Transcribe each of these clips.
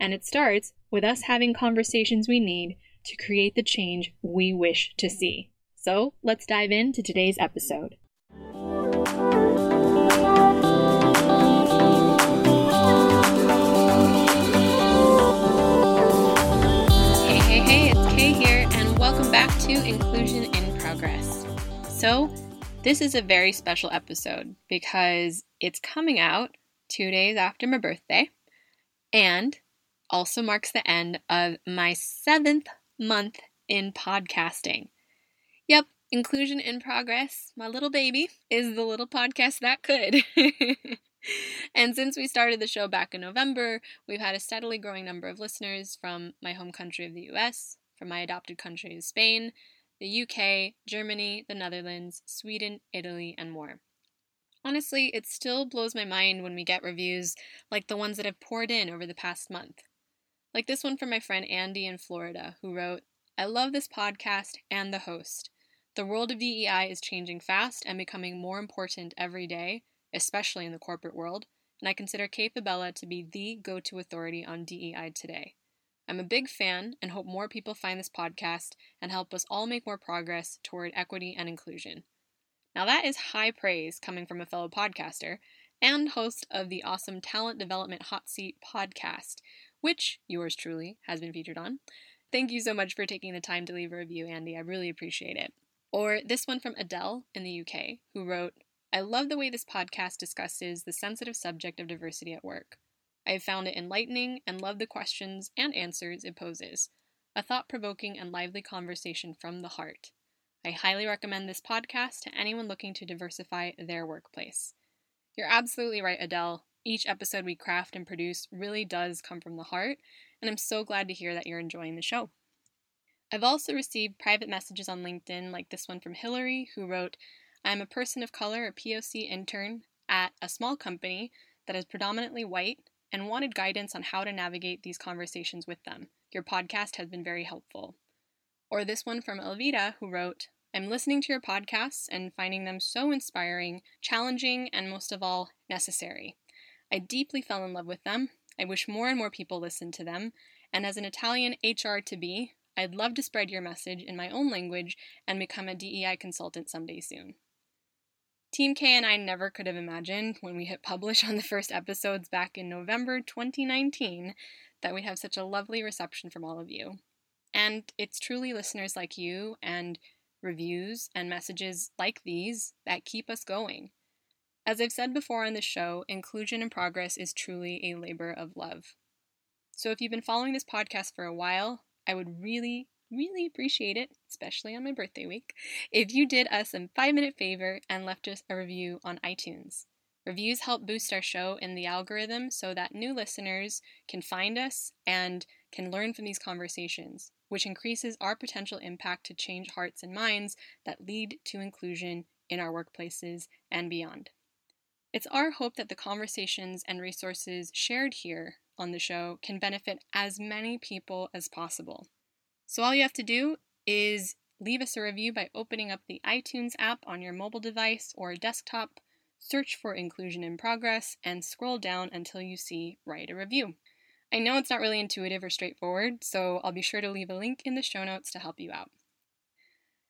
And it starts with us having conversations we need to create the change we wish to see. So let's dive into today's episode. Hey, hey, hey, it's Kay here, and welcome back to Inclusion in Progress. So, this is a very special episode because it's coming out two days after my birthday, and also marks the end of my seventh month in podcasting. Yep, Inclusion in Progress, my little baby, is the little podcast that could. and since we started the show back in November, we've had a steadily growing number of listeners from my home country of the US, from my adopted country of Spain, the UK, Germany, the Netherlands, Sweden, Italy, and more. Honestly, it still blows my mind when we get reviews like the ones that have poured in over the past month. Like this one from my friend Andy in Florida, who wrote, I love this podcast and the host. The world of DEI is changing fast and becoming more important every day, especially in the corporate world, and I consider Kay Fabella to be the go to authority on DEI today. I'm a big fan and hope more people find this podcast and help us all make more progress toward equity and inclusion. Now, that is high praise coming from a fellow podcaster and host of the awesome Talent Development Hot Seat podcast, which yours truly has been featured on. Thank you so much for taking the time to leave a review, Andy. I really appreciate it. Or this one from Adele in the UK, who wrote, I love the way this podcast discusses the sensitive subject of diversity at work. I have found it enlightening and love the questions and answers it poses. A thought provoking and lively conversation from the heart. I highly recommend this podcast to anyone looking to diversify their workplace. You're absolutely right, Adele each episode we craft and produce really does come from the heart, and I'm so glad to hear that you're enjoying the show. I've also received private messages on LinkedIn, like this one from Hillary, who wrote, I'm a person of color, a POC intern at a small company that is predominantly white and wanted guidance on how to navigate these conversations with them. Your podcast has been very helpful. Or this one from Elvira, who wrote, I'm listening to your podcasts and finding them so inspiring, challenging, and most of all, necessary. I deeply fell in love with them. I wish more and more people listened to them. And as an Italian HR to be, I'd love to spread your message in my own language and become a DEI consultant someday soon. Team K and I never could have imagined when we hit publish on the first episodes back in November 2019 that we'd have such a lovely reception from all of you. And it's truly listeners like you and reviews and messages like these that keep us going. As I've said before on the show, Inclusion in Progress is truly a labor of love. So if you've been following this podcast for a while, I would really, really appreciate it, especially on my birthday week, if you did us a five minute favor and left us a review on iTunes. Reviews help boost our show in the algorithm so that new listeners can find us and can learn from these conversations, which increases our potential impact to change hearts and minds that lead to inclusion in our workplaces and beyond. It's our hope that the conversations and resources shared here on the show can benefit as many people as possible. So, all you have to do is leave us a review by opening up the iTunes app on your mobile device or desktop, search for Inclusion in Progress, and scroll down until you see Write a Review. I know it's not really intuitive or straightforward, so I'll be sure to leave a link in the show notes to help you out.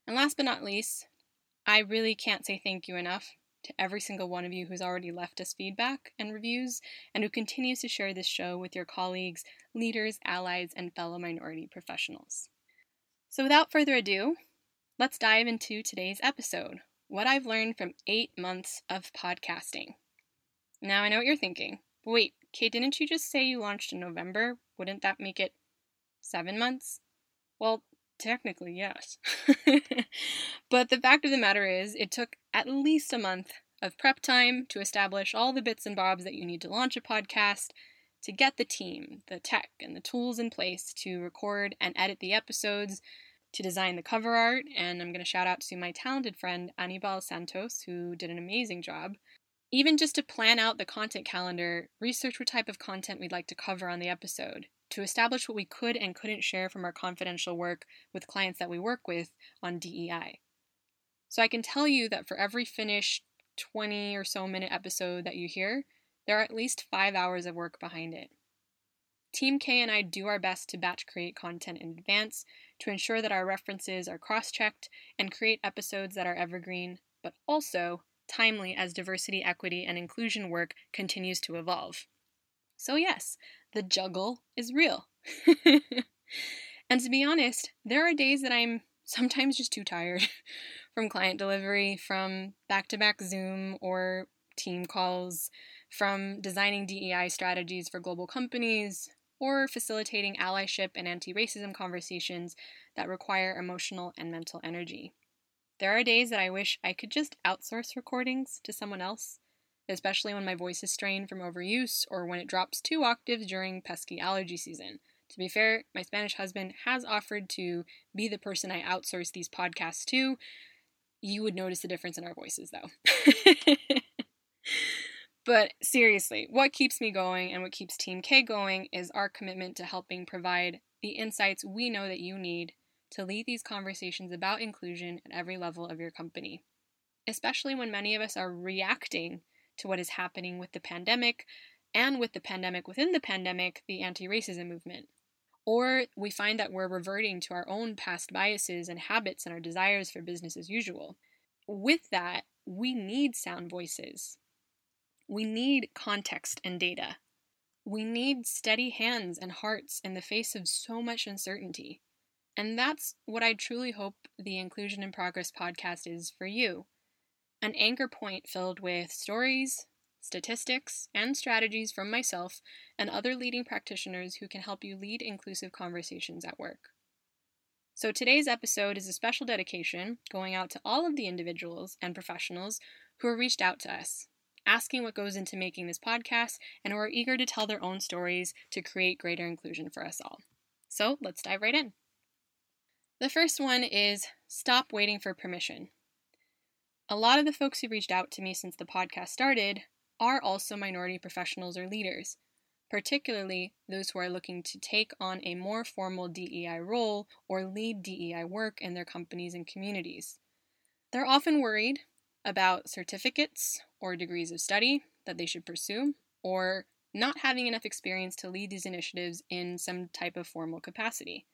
And last but not least, I really can't say thank you enough to every single one of you who's already left us feedback and reviews, and who continues to share this show with your colleagues, leaders, allies, and fellow minority professionals. So, without further ado, let's dive into today's episode what I've learned from eight months of podcasting. Now, I know what you're thinking. Wait, Kay, didn't you just say you launched in November? Wouldn't that make it seven months? Well, technically, yes. but the fact of the matter is, it took at least a month of prep time to establish all the bits and bobs that you need to launch a podcast, to get the team, the tech, and the tools in place to record and edit the episodes, to design the cover art, and I'm going to shout out to my talented friend Anibal Santos, who did an amazing job. Even just to plan out the content calendar, research what type of content we'd like to cover on the episode, to establish what we could and couldn't share from our confidential work with clients that we work with on DEI. So I can tell you that for every finished 20 or so minute episode that you hear, there are at least five hours of work behind it. Team K and I do our best to batch create content in advance to ensure that our references are cross checked and create episodes that are evergreen, but also timely as diversity, equity, and inclusion work continues to evolve. So, yes, the juggle is real. and to be honest, there are days that I'm sometimes just too tired from client delivery, from back to back Zoom or team calls, from designing DEI strategies for global companies, or facilitating allyship and anti racism conversations that require emotional and mental energy. There are days that I wish I could just outsource recordings to someone else, especially when my voice is strained from overuse or when it drops two octaves during pesky allergy season. To be fair, my Spanish husband has offered to be the person I outsource these podcasts to. You would notice the difference in our voices, though. but seriously, what keeps me going and what keeps Team K going is our commitment to helping provide the insights we know that you need to lead these conversations about inclusion at every level of your company, especially when many of us are reacting to what is happening with the pandemic and with the pandemic within the pandemic, the anti racism movement. Or we find that we're reverting to our own past biases and habits and our desires for business as usual. With that, we need sound voices. We need context and data. We need steady hands and hearts in the face of so much uncertainty. And that's what I truly hope the Inclusion in Progress podcast is for you an anchor point filled with stories, statistics, and strategies from myself and other leading practitioners who can help you lead inclusive conversations at work. So, today's episode is a special dedication going out to all of the individuals and professionals who have reached out to us, asking what goes into making this podcast, and who are eager to tell their own stories to create greater inclusion for us all. So, let's dive right in. The first one is stop waiting for permission. A lot of the folks who reached out to me since the podcast started are also minority professionals or leaders, particularly those who are looking to take on a more formal DEI role or lead DEI work in their companies and communities. They're often worried about certificates or degrees of study that they should pursue, or not having enough experience to lead these initiatives in some type of formal capacity.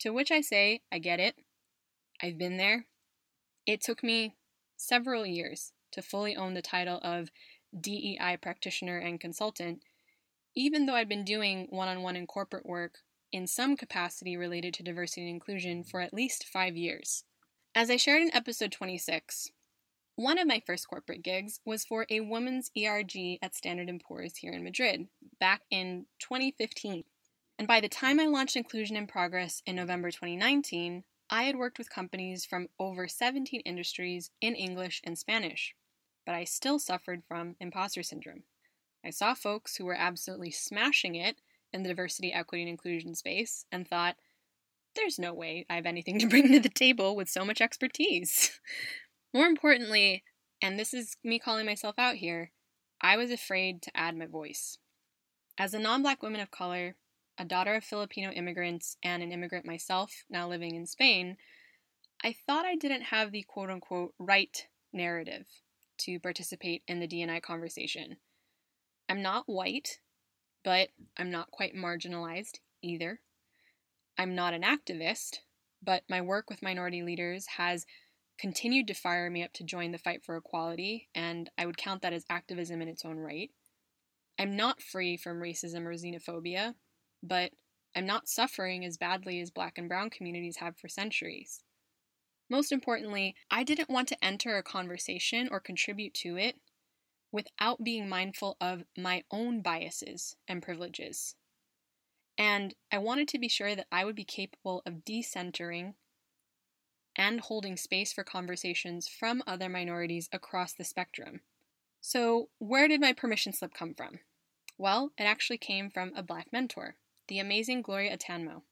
To which I say, I get it. I've been there. It took me several years to fully own the title of DEI practitioner and consultant, even though I'd been doing one on one and corporate work in some capacity related to diversity and inclusion for at least five years. As I shared in episode 26, one of my first corporate gigs was for a women's ERG at Standard & Poor's here in Madrid back in 2015. And by the time I launched Inclusion in Progress in November 2019, I had worked with companies from over 17 industries in English and Spanish, but I still suffered from imposter syndrome. I saw folks who were absolutely smashing it in the diversity, equity, and inclusion space and thought, there's no way I have anything to bring to the table with so much expertise. More importantly, and this is me calling myself out here, I was afraid to add my voice. As a non black woman of color, a daughter of Filipino immigrants and an immigrant myself, now living in Spain, I thought I didn't have the quote unquote right narrative to participate in the DNI conversation. I'm not white, but I'm not quite marginalized either. I'm not an activist, but my work with minority leaders has continued to fire me up to join the fight for equality, and I would count that as activism in its own right. I'm not free from racism or xenophobia, but I'm not suffering as badly as black and brown communities have for centuries. Most importantly, I didn't want to enter a conversation or contribute to it without being mindful of my own biases and privileges. And I wanted to be sure that I would be capable of decentering and holding space for conversations from other minorities across the spectrum. So, where did my permission slip come from? Well, it actually came from a black mentor, the amazing Gloria Atanmo,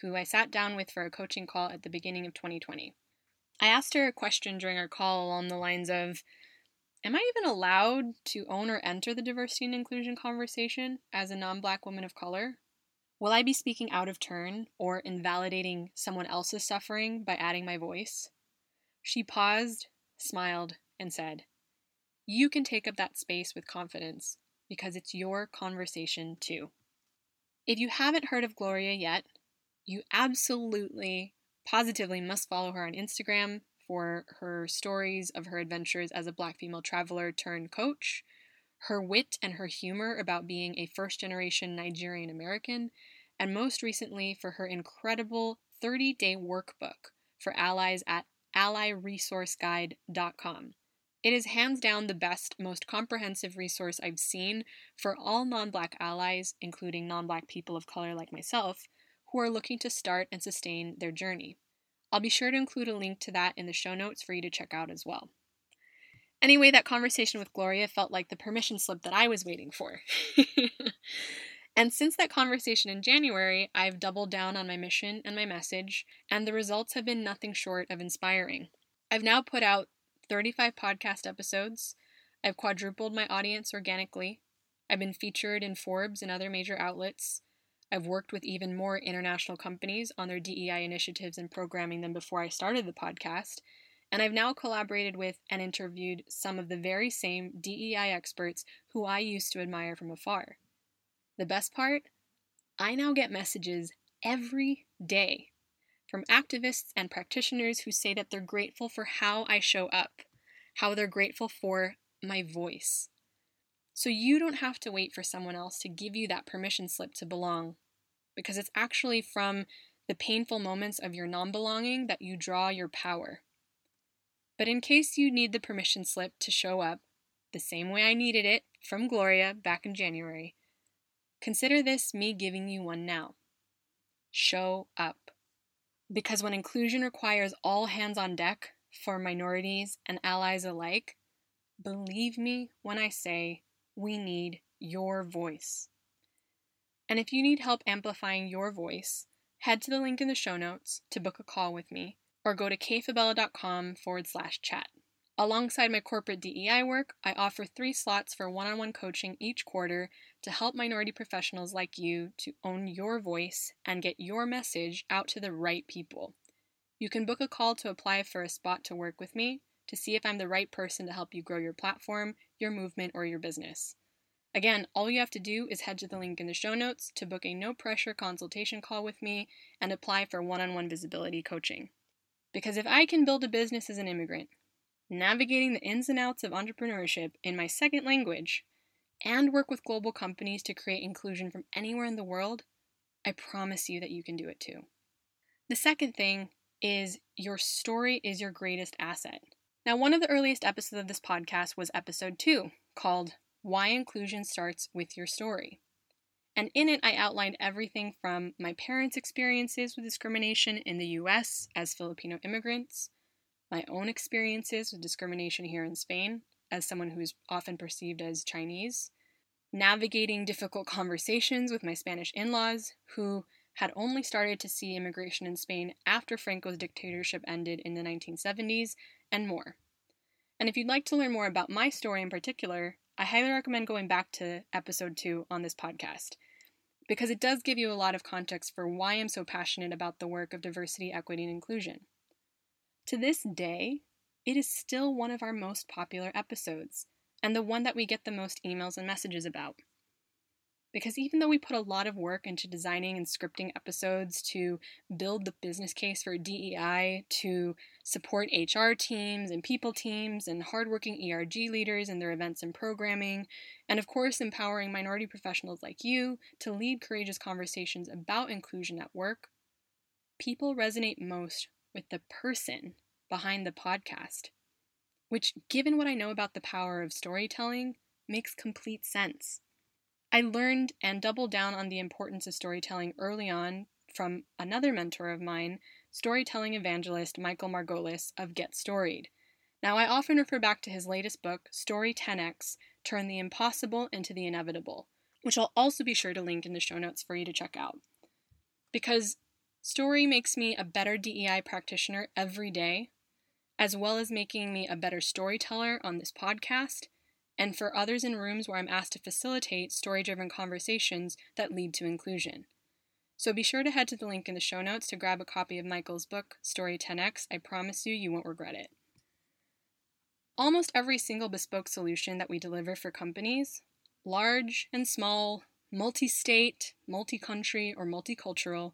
who I sat down with for a coaching call at the beginning of 2020. I asked her a question during our call along the lines of Am I even allowed to own or enter the diversity and inclusion conversation as a non black woman of color? Will I be speaking out of turn or invalidating someone else's suffering by adding my voice? She paused, smiled, and said, You can take up that space with confidence because it's your conversation too. If you haven't heard of Gloria yet, you absolutely, positively must follow her on Instagram for her stories of her adventures as a black female traveler turned coach her wit and her humor about being a first generation Nigerian American, and most recently for her incredible 30 day workbook for allies at allyresourceguide.com. It is hands down the best, most comprehensive resource I've seen for all non black allies, including non black people of color like myself, who are looking to start and sustain their journey. I'll be sure to include a link to that in the show notes for you to check out as well. Anyway, that conversation with Gloria felt like the permission slip that I was waiting for. and since that conversation in January, I've doubled down on my mission and my message, and the results have been nothing short of inspiring. I've now put out 35 podcast episodes. I've quadrupled my audience organically. I've been featured in Forbes and other major outlets. I've worked with even more international companies on their DEI initiatives and programming than before I started the podcast and I've now collaborated with and interviewed some of the very same DEI experts who I used to admire from afar. The best part? I now get messages every day from activists and practitioners who say that they're grateful for how I show up, how they're grateful for my voice. So you don't have to wait for someone else to give you that permission slip to belong, because it's actually from the painful moments of your non belonging that you draw your power. But in case you need the permission slip to show up, the same way I needed it from Gloria back in January, consider this me giving you one now. Show up. Because when inclusion requires all hands on deck for minorities and allies alike, believe me when I say we need your voice. And if you need help amplifying your voice, head to the link in the show notes to book a call with me or go to kfabella.com forward slash chat. Alongside my corporate DEI work, I offer three slots for one on one coaching each quarter to help minority professionals like you to own your voice and get your message out to the right people. You can book a call to apply for a spot to work with me to see if I'm the right person to help you grow your platform, your movement, or your business. Again, all you have to do is head to the link in the show notes to book a no pressure consultation call with me and apply for one on one visibility coaching. Because if I can build a business as an immigrant, navigating the ins and outs of entrepreneurship in my second language, and work with global companies to create inclusion from anywhere in the world, I promise you that you can do it too. The second thing is your story is your greatest asset. Now, one of the earliest episodes of this podcast was episode two, called Why Inclusion Starts with Your Story. And in it, I outlined everything from my parents' experiences with discrimination in the US as Filipino immigrants, my own experiences with discrimination here in Spain as someone who's often perceived as Chinese, navigating difficult conversations with my Spanish in laws who had only started to see immigration in Spain after Franco's dictatorship ended in the 1970s, and more. And if you'd like to learn more about my story in particular, I highly recommend going back to episode 2 on this podcast because it does give you a lot of context for why I'm so passionate about the work of diversity, equity, and inclusion. To this day, it is still one of our most popular episodes, and the one that we get the most emails and messages about. Because even though we put a lot of work into designing and scripting episodes to build the business case for DEI, to support HR teams and people teams and hardworking ERG leaders in their events and programming, and of course, empowering minority professionals like you to lead courageous conversations about inclusion at work, people resonate most with the person behind the podcast, which, given what I know about the power of storytelling, makes complete sense. I learned and doubled down on the importance of storytelling early on from another mentor of mine, storytelling evangelist Michael Margolis of Get Storied. Now, I often refer back to his latest book, Story 10x Turn the Impossible into the Inevitable, which I'll also be sure to link in the show notes for you to check out. Because story makes me a better DEI practitioner every day, as well as making me a better storyteller on this podcast and for others in rooms where I'm asked to facilitate story driven conversations that lead to inclusion. So be sure to head to the link in the show notes to grab a copy of Michael's book, Story 10x. I promise you, you won't regret it. Almost every single bespoke solution that we deliver for companies, large and small, multi state, multi country, or multicultural,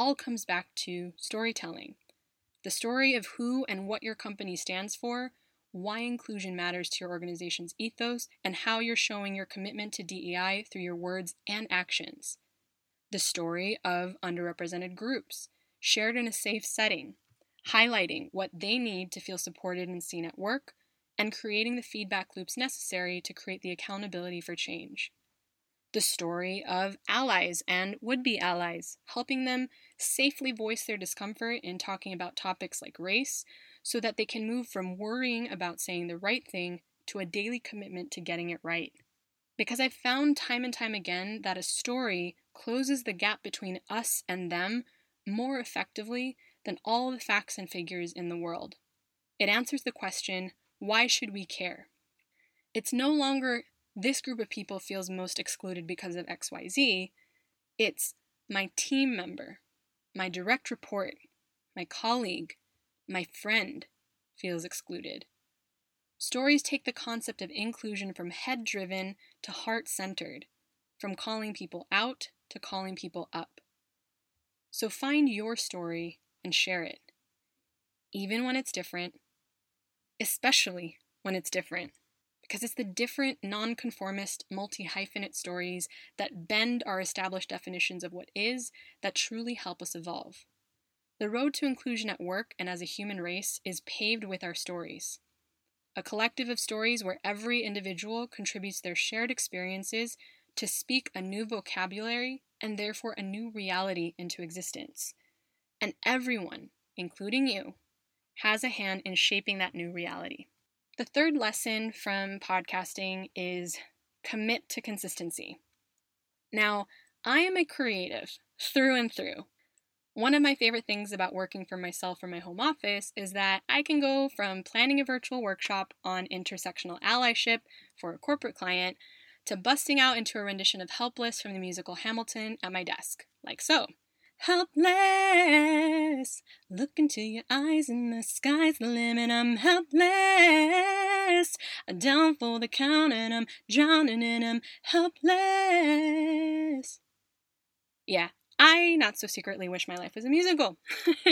all comes back to storytelling. The story of who and what your company stands for why inclusion matters to your organization's ethos, and how you're showing your commitment to DEI through your words and actions. The story of underrepresented groups, shared in a safe setting, highlighting what they need to feel supported and seen at work, and creating the feedback loops necessary to create the accountability for change. The story of allies and would be allies, helping them safely voice their discomfort in talking about topics like race, so that they can move from worrying about saying the right thing to a daily commitment to getting it right. Because I've found time and time again that a story closes the gap between us and them more effectively than all the facts and figures in the world. It answers the question why should we care? It's no longer this group of people feels most excluded because of XYZ. It's my team member, my direct report, my colleague, my friend feels excluded. Stories take the concept of inclusion from head driven to heart centered, from calling people out to calling people up. So find your story and share it, even when it's different, especially when it's different, because it's the different, nonconformist, multi hyphenate stories that bend our established definitions of what is that truly help us evolve. The road to inclusion at work and as a human race is paved with our stories. A collective of stories where every individual contributes their shared experiences to speak a new vocabulary and therefore a new reality into existence. And everyone, including you, has a hand in shaping that new reality. The third lesson from podcasting is commit to consistency. Now, I am a creative through and through. One of my favorite things about working for myself from my home office is that I can go from planning a virtual workshop on intersectional allyship for a corporate client to busting out into a rendition of Helpless from the musical Hamilton at my desk, like so. Helpless, look into your eyes and the sky's the limit. I'm helpless, down for the count and I'm drowning and I'm Helpless. Yeah, I not so secretly wish my life was a musical.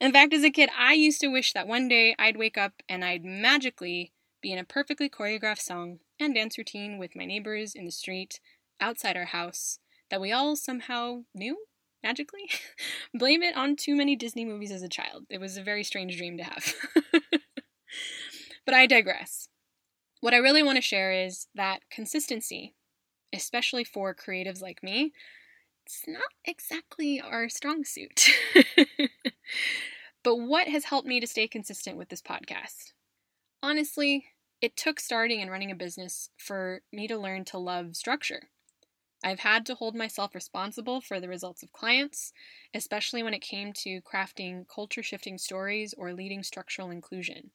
in fact, as a kid, I used to wish that one day I'd wake up and I'd magically be in a perfectly choreographed song and dance routine with my neighbors in the street outside our house that we all somehow knew magically. Blame it on too many Disney movies as a child. It was a very strange dream to have. but I digress. What I really want to share is that consistency, especially for creatives like me, it's not exactly our strong suit. but what has helped me to stay consistent with this podcast? Honestly, it took starting and running a business for me to learn to love structure. I've had to hold myself responsible for the results of clients, especially when it came to crafting culture shifting stories or leading structural inclusion.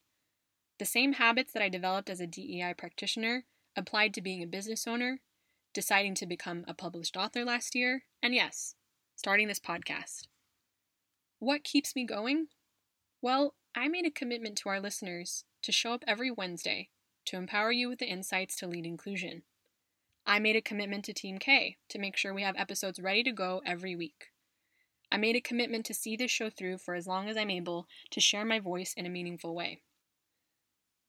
The same habits that I developed as a DEI practitioner applied to being a business owner deciding to become a published author last year, and yes, starting this podcast. What keeps me going? Well, I made a commitment to our listeners to show up every Wednesday to empower you with the insights to lead inclusion. I made a commitment to Team K to make sure we have episodes ready to go every week. I made a commitment to see this show through for as long as I'm able to share my voice in a meaningful way.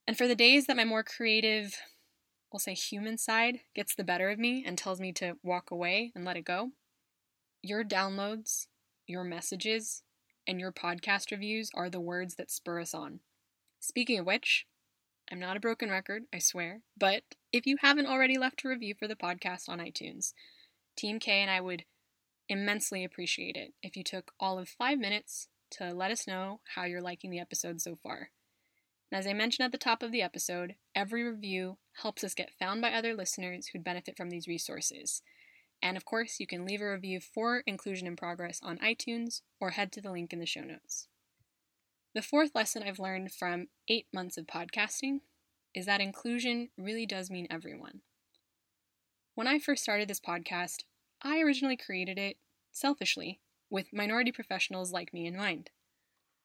And for the days that my more creative, we'll say human side gets the better of me and tells me to walk away and let it go, your downloads, your messages, and your podcast reviews are the words that spur us on. Speaking of which, I'm not a broken record, I swear, but if you haven't already left a review for the podcast on iTunes, Team K and I would immensely appreciate it if you took all of five minutes to let us know how you're liking the episode so far. And as I mentioned at the top of the episode, every review helps us get found by other listeners who'd benefit from these resources. And of course, you can leave a review for Inclusion in Progress on iTunes or head to the link in the show notes. The fourth lesson I've learned from eight months of podcasting is that inclusion really does mean everyone. When I first started this podcast, I originally created it selfishly with minority professionals like me in mind.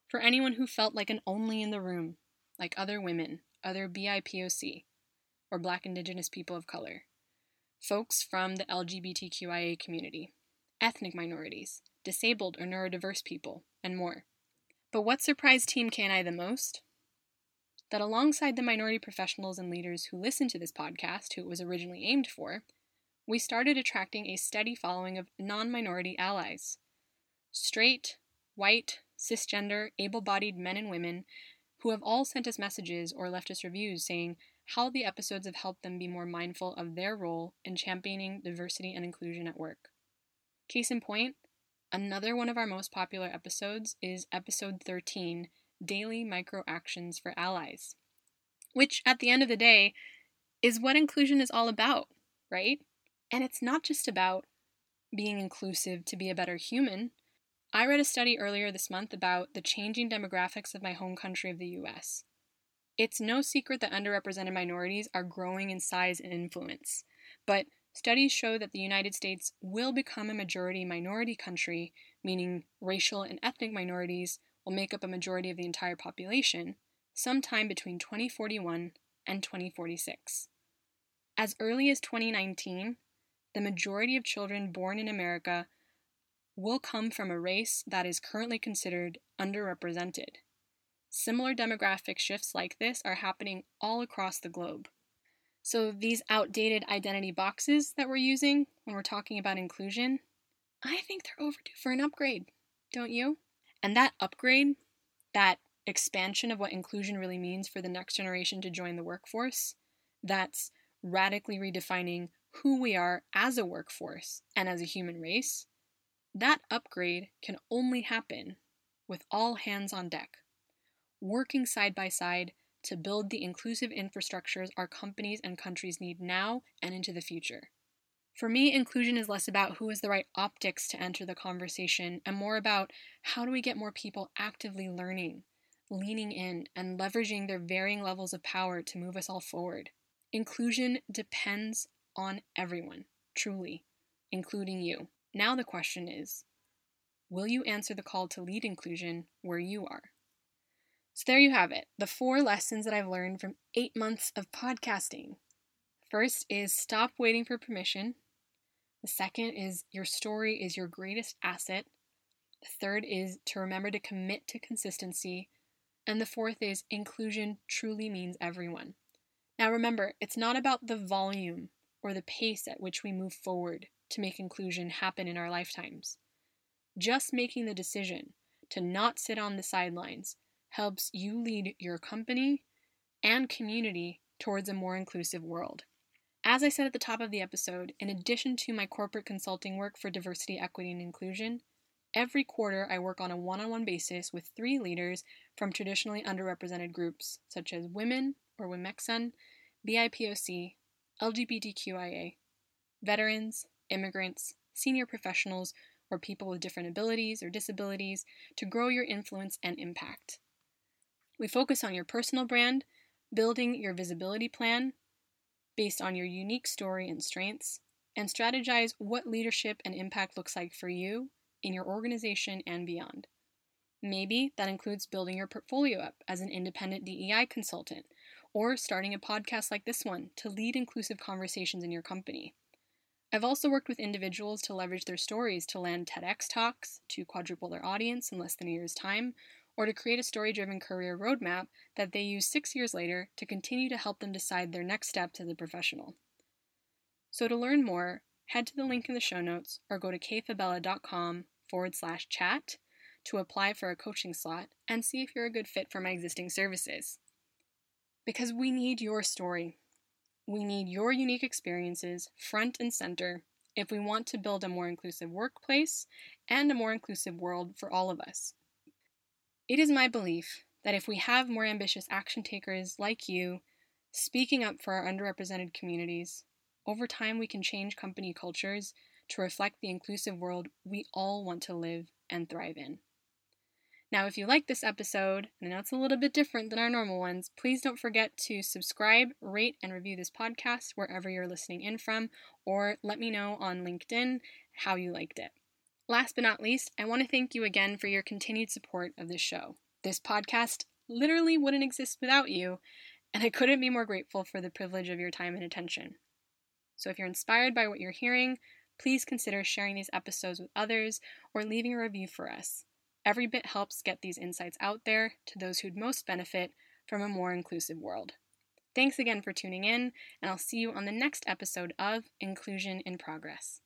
For anyone who felt like an only in the room, like other women, other BIPOC, or Black Indigenous people of color, folks from the LGBTQIA community, ethnic minorities, disabled or neurodiverse people, and more. But what surprised Team I the most? That alongside the minority professionals and leaders who listen to this podcast, who it was originally aimed for, we started attracting a steady following of non minority allies. Straight, white, cisgender, able bodied men and women who have all sent us messages or left us reviews saying how the episodes have helped them be more mindful of their role in championing diversity and inclusion at work. Case in point, another one of our most popular episodes is episode 13 Daily Micro Actions for Allies, which at the end of the day is what inclusion is all about, right? And it's not just about being inclusive to be a better human. I read a study earlier this month about the changing demographics of my home country of the US. It's no secret that underrepresented minorities are growing in size and influence, but studies show that the United States will become a majority minority country, meaning racial and ethnic minorities will make up a majority of the entire population, sometime between 2041 and 2046. As early as 2019, the majority of children born in America will come from a race that is currently considered underrepresented. Similar demographic shifts like this are happening all across the globe. So, these outdated identity boxes that we're using when we're talking about inclusion, I think they're overdue for an upgrade, don't you? And that upgrade, that expansion of what inclusion really means for the next generation to join the workforce, that's radically redefining who we are as a workforce and as a human race, that upgrade can only happen with all hands on deck, working side by side to build the inclusive infrastructures our companies and countries need now and into the future. For me, inclusion is less about who is the right optics to enter the conversation and more about how do we get more people actively learning, leaning in, and leveraging their varying levels of power to move us all forward. Inclusion depends on everyone, truly, including you. Now the question is will you answer the call to lead inclusion where you are? So there you have it the four lessons that I've learned from eight months of podcasting. First is stop waiting for permission. The second is your story is your greatest asset. The third is to remember to commit to consistency. And the fourth is inclusion truly means everyone. Now remember, it's not about the volume or the pace at which we move forward to make inclusion happen in our lifetimes. Just making the decision to not sit on the sidelines helps you lead your company and community towards a more inclusive world. As I said at the top of the episode, in addition to my corporate consulting work for diversity, equity, and inclusion, every quarter I work on a one on one basis with three leaders from traditionally underrepresented groups such as women or Wimeksan, BIPOC, LGBTQIA, veterans, immigrants, senior professionals, or people with different abilities or disabilities to grow your influence and impact. We focus on your personal brand, building your visibility plan based on your unique story and strengths, and strategize what leadership and impact looks like for you in your organization and beyond. Maybe that includes building your portfolio up as an independent DEI consultant or starting a podcast like this one to lead inclusive conversations in your company. I've also worked with individuals to leverage their stories to land TEDx talks, to quadruple their audience in less than a year's time, or to create a story driven career roadmap that they use six years later to continue to help them decide their next steps as a professional. So, to learn more, head to the link in the show notes or go to kfabella.com forward slash chat to apply for a coaching slot and see if you're a good fit for my existing services. Because we need your story. We need your unique experiences front and center if we want to build a more inclusive workplace and a more inclusive world for all of us. It is my belief that if we have more ambitious action takers like you speaking up for our underrepresented communities, over time we can change company cultures to reflect the inclusive world we all want to live and thrive in. Now, if you like this episode, and it's a little bit different than our normal ones, please don't forget to subscribe, rate, and review this podcast wherever you're listening in from, or let me know on LinkedIn how you liked it. Last but not least, I want to thank you again for your continued support of this show. This podcast literally wouldn't exist without you, and I couldn't be more grateful for the privilege of your time and attention. So if you're inspired by what you're hearing, please consider sharing these episodes with others or leaving a review for us. Every bit helps get these insights out there to those who'd most benefit from a more inclusive world. Thanks again for tuning in, and I'll see you on the next episode of Inclusion in Progress.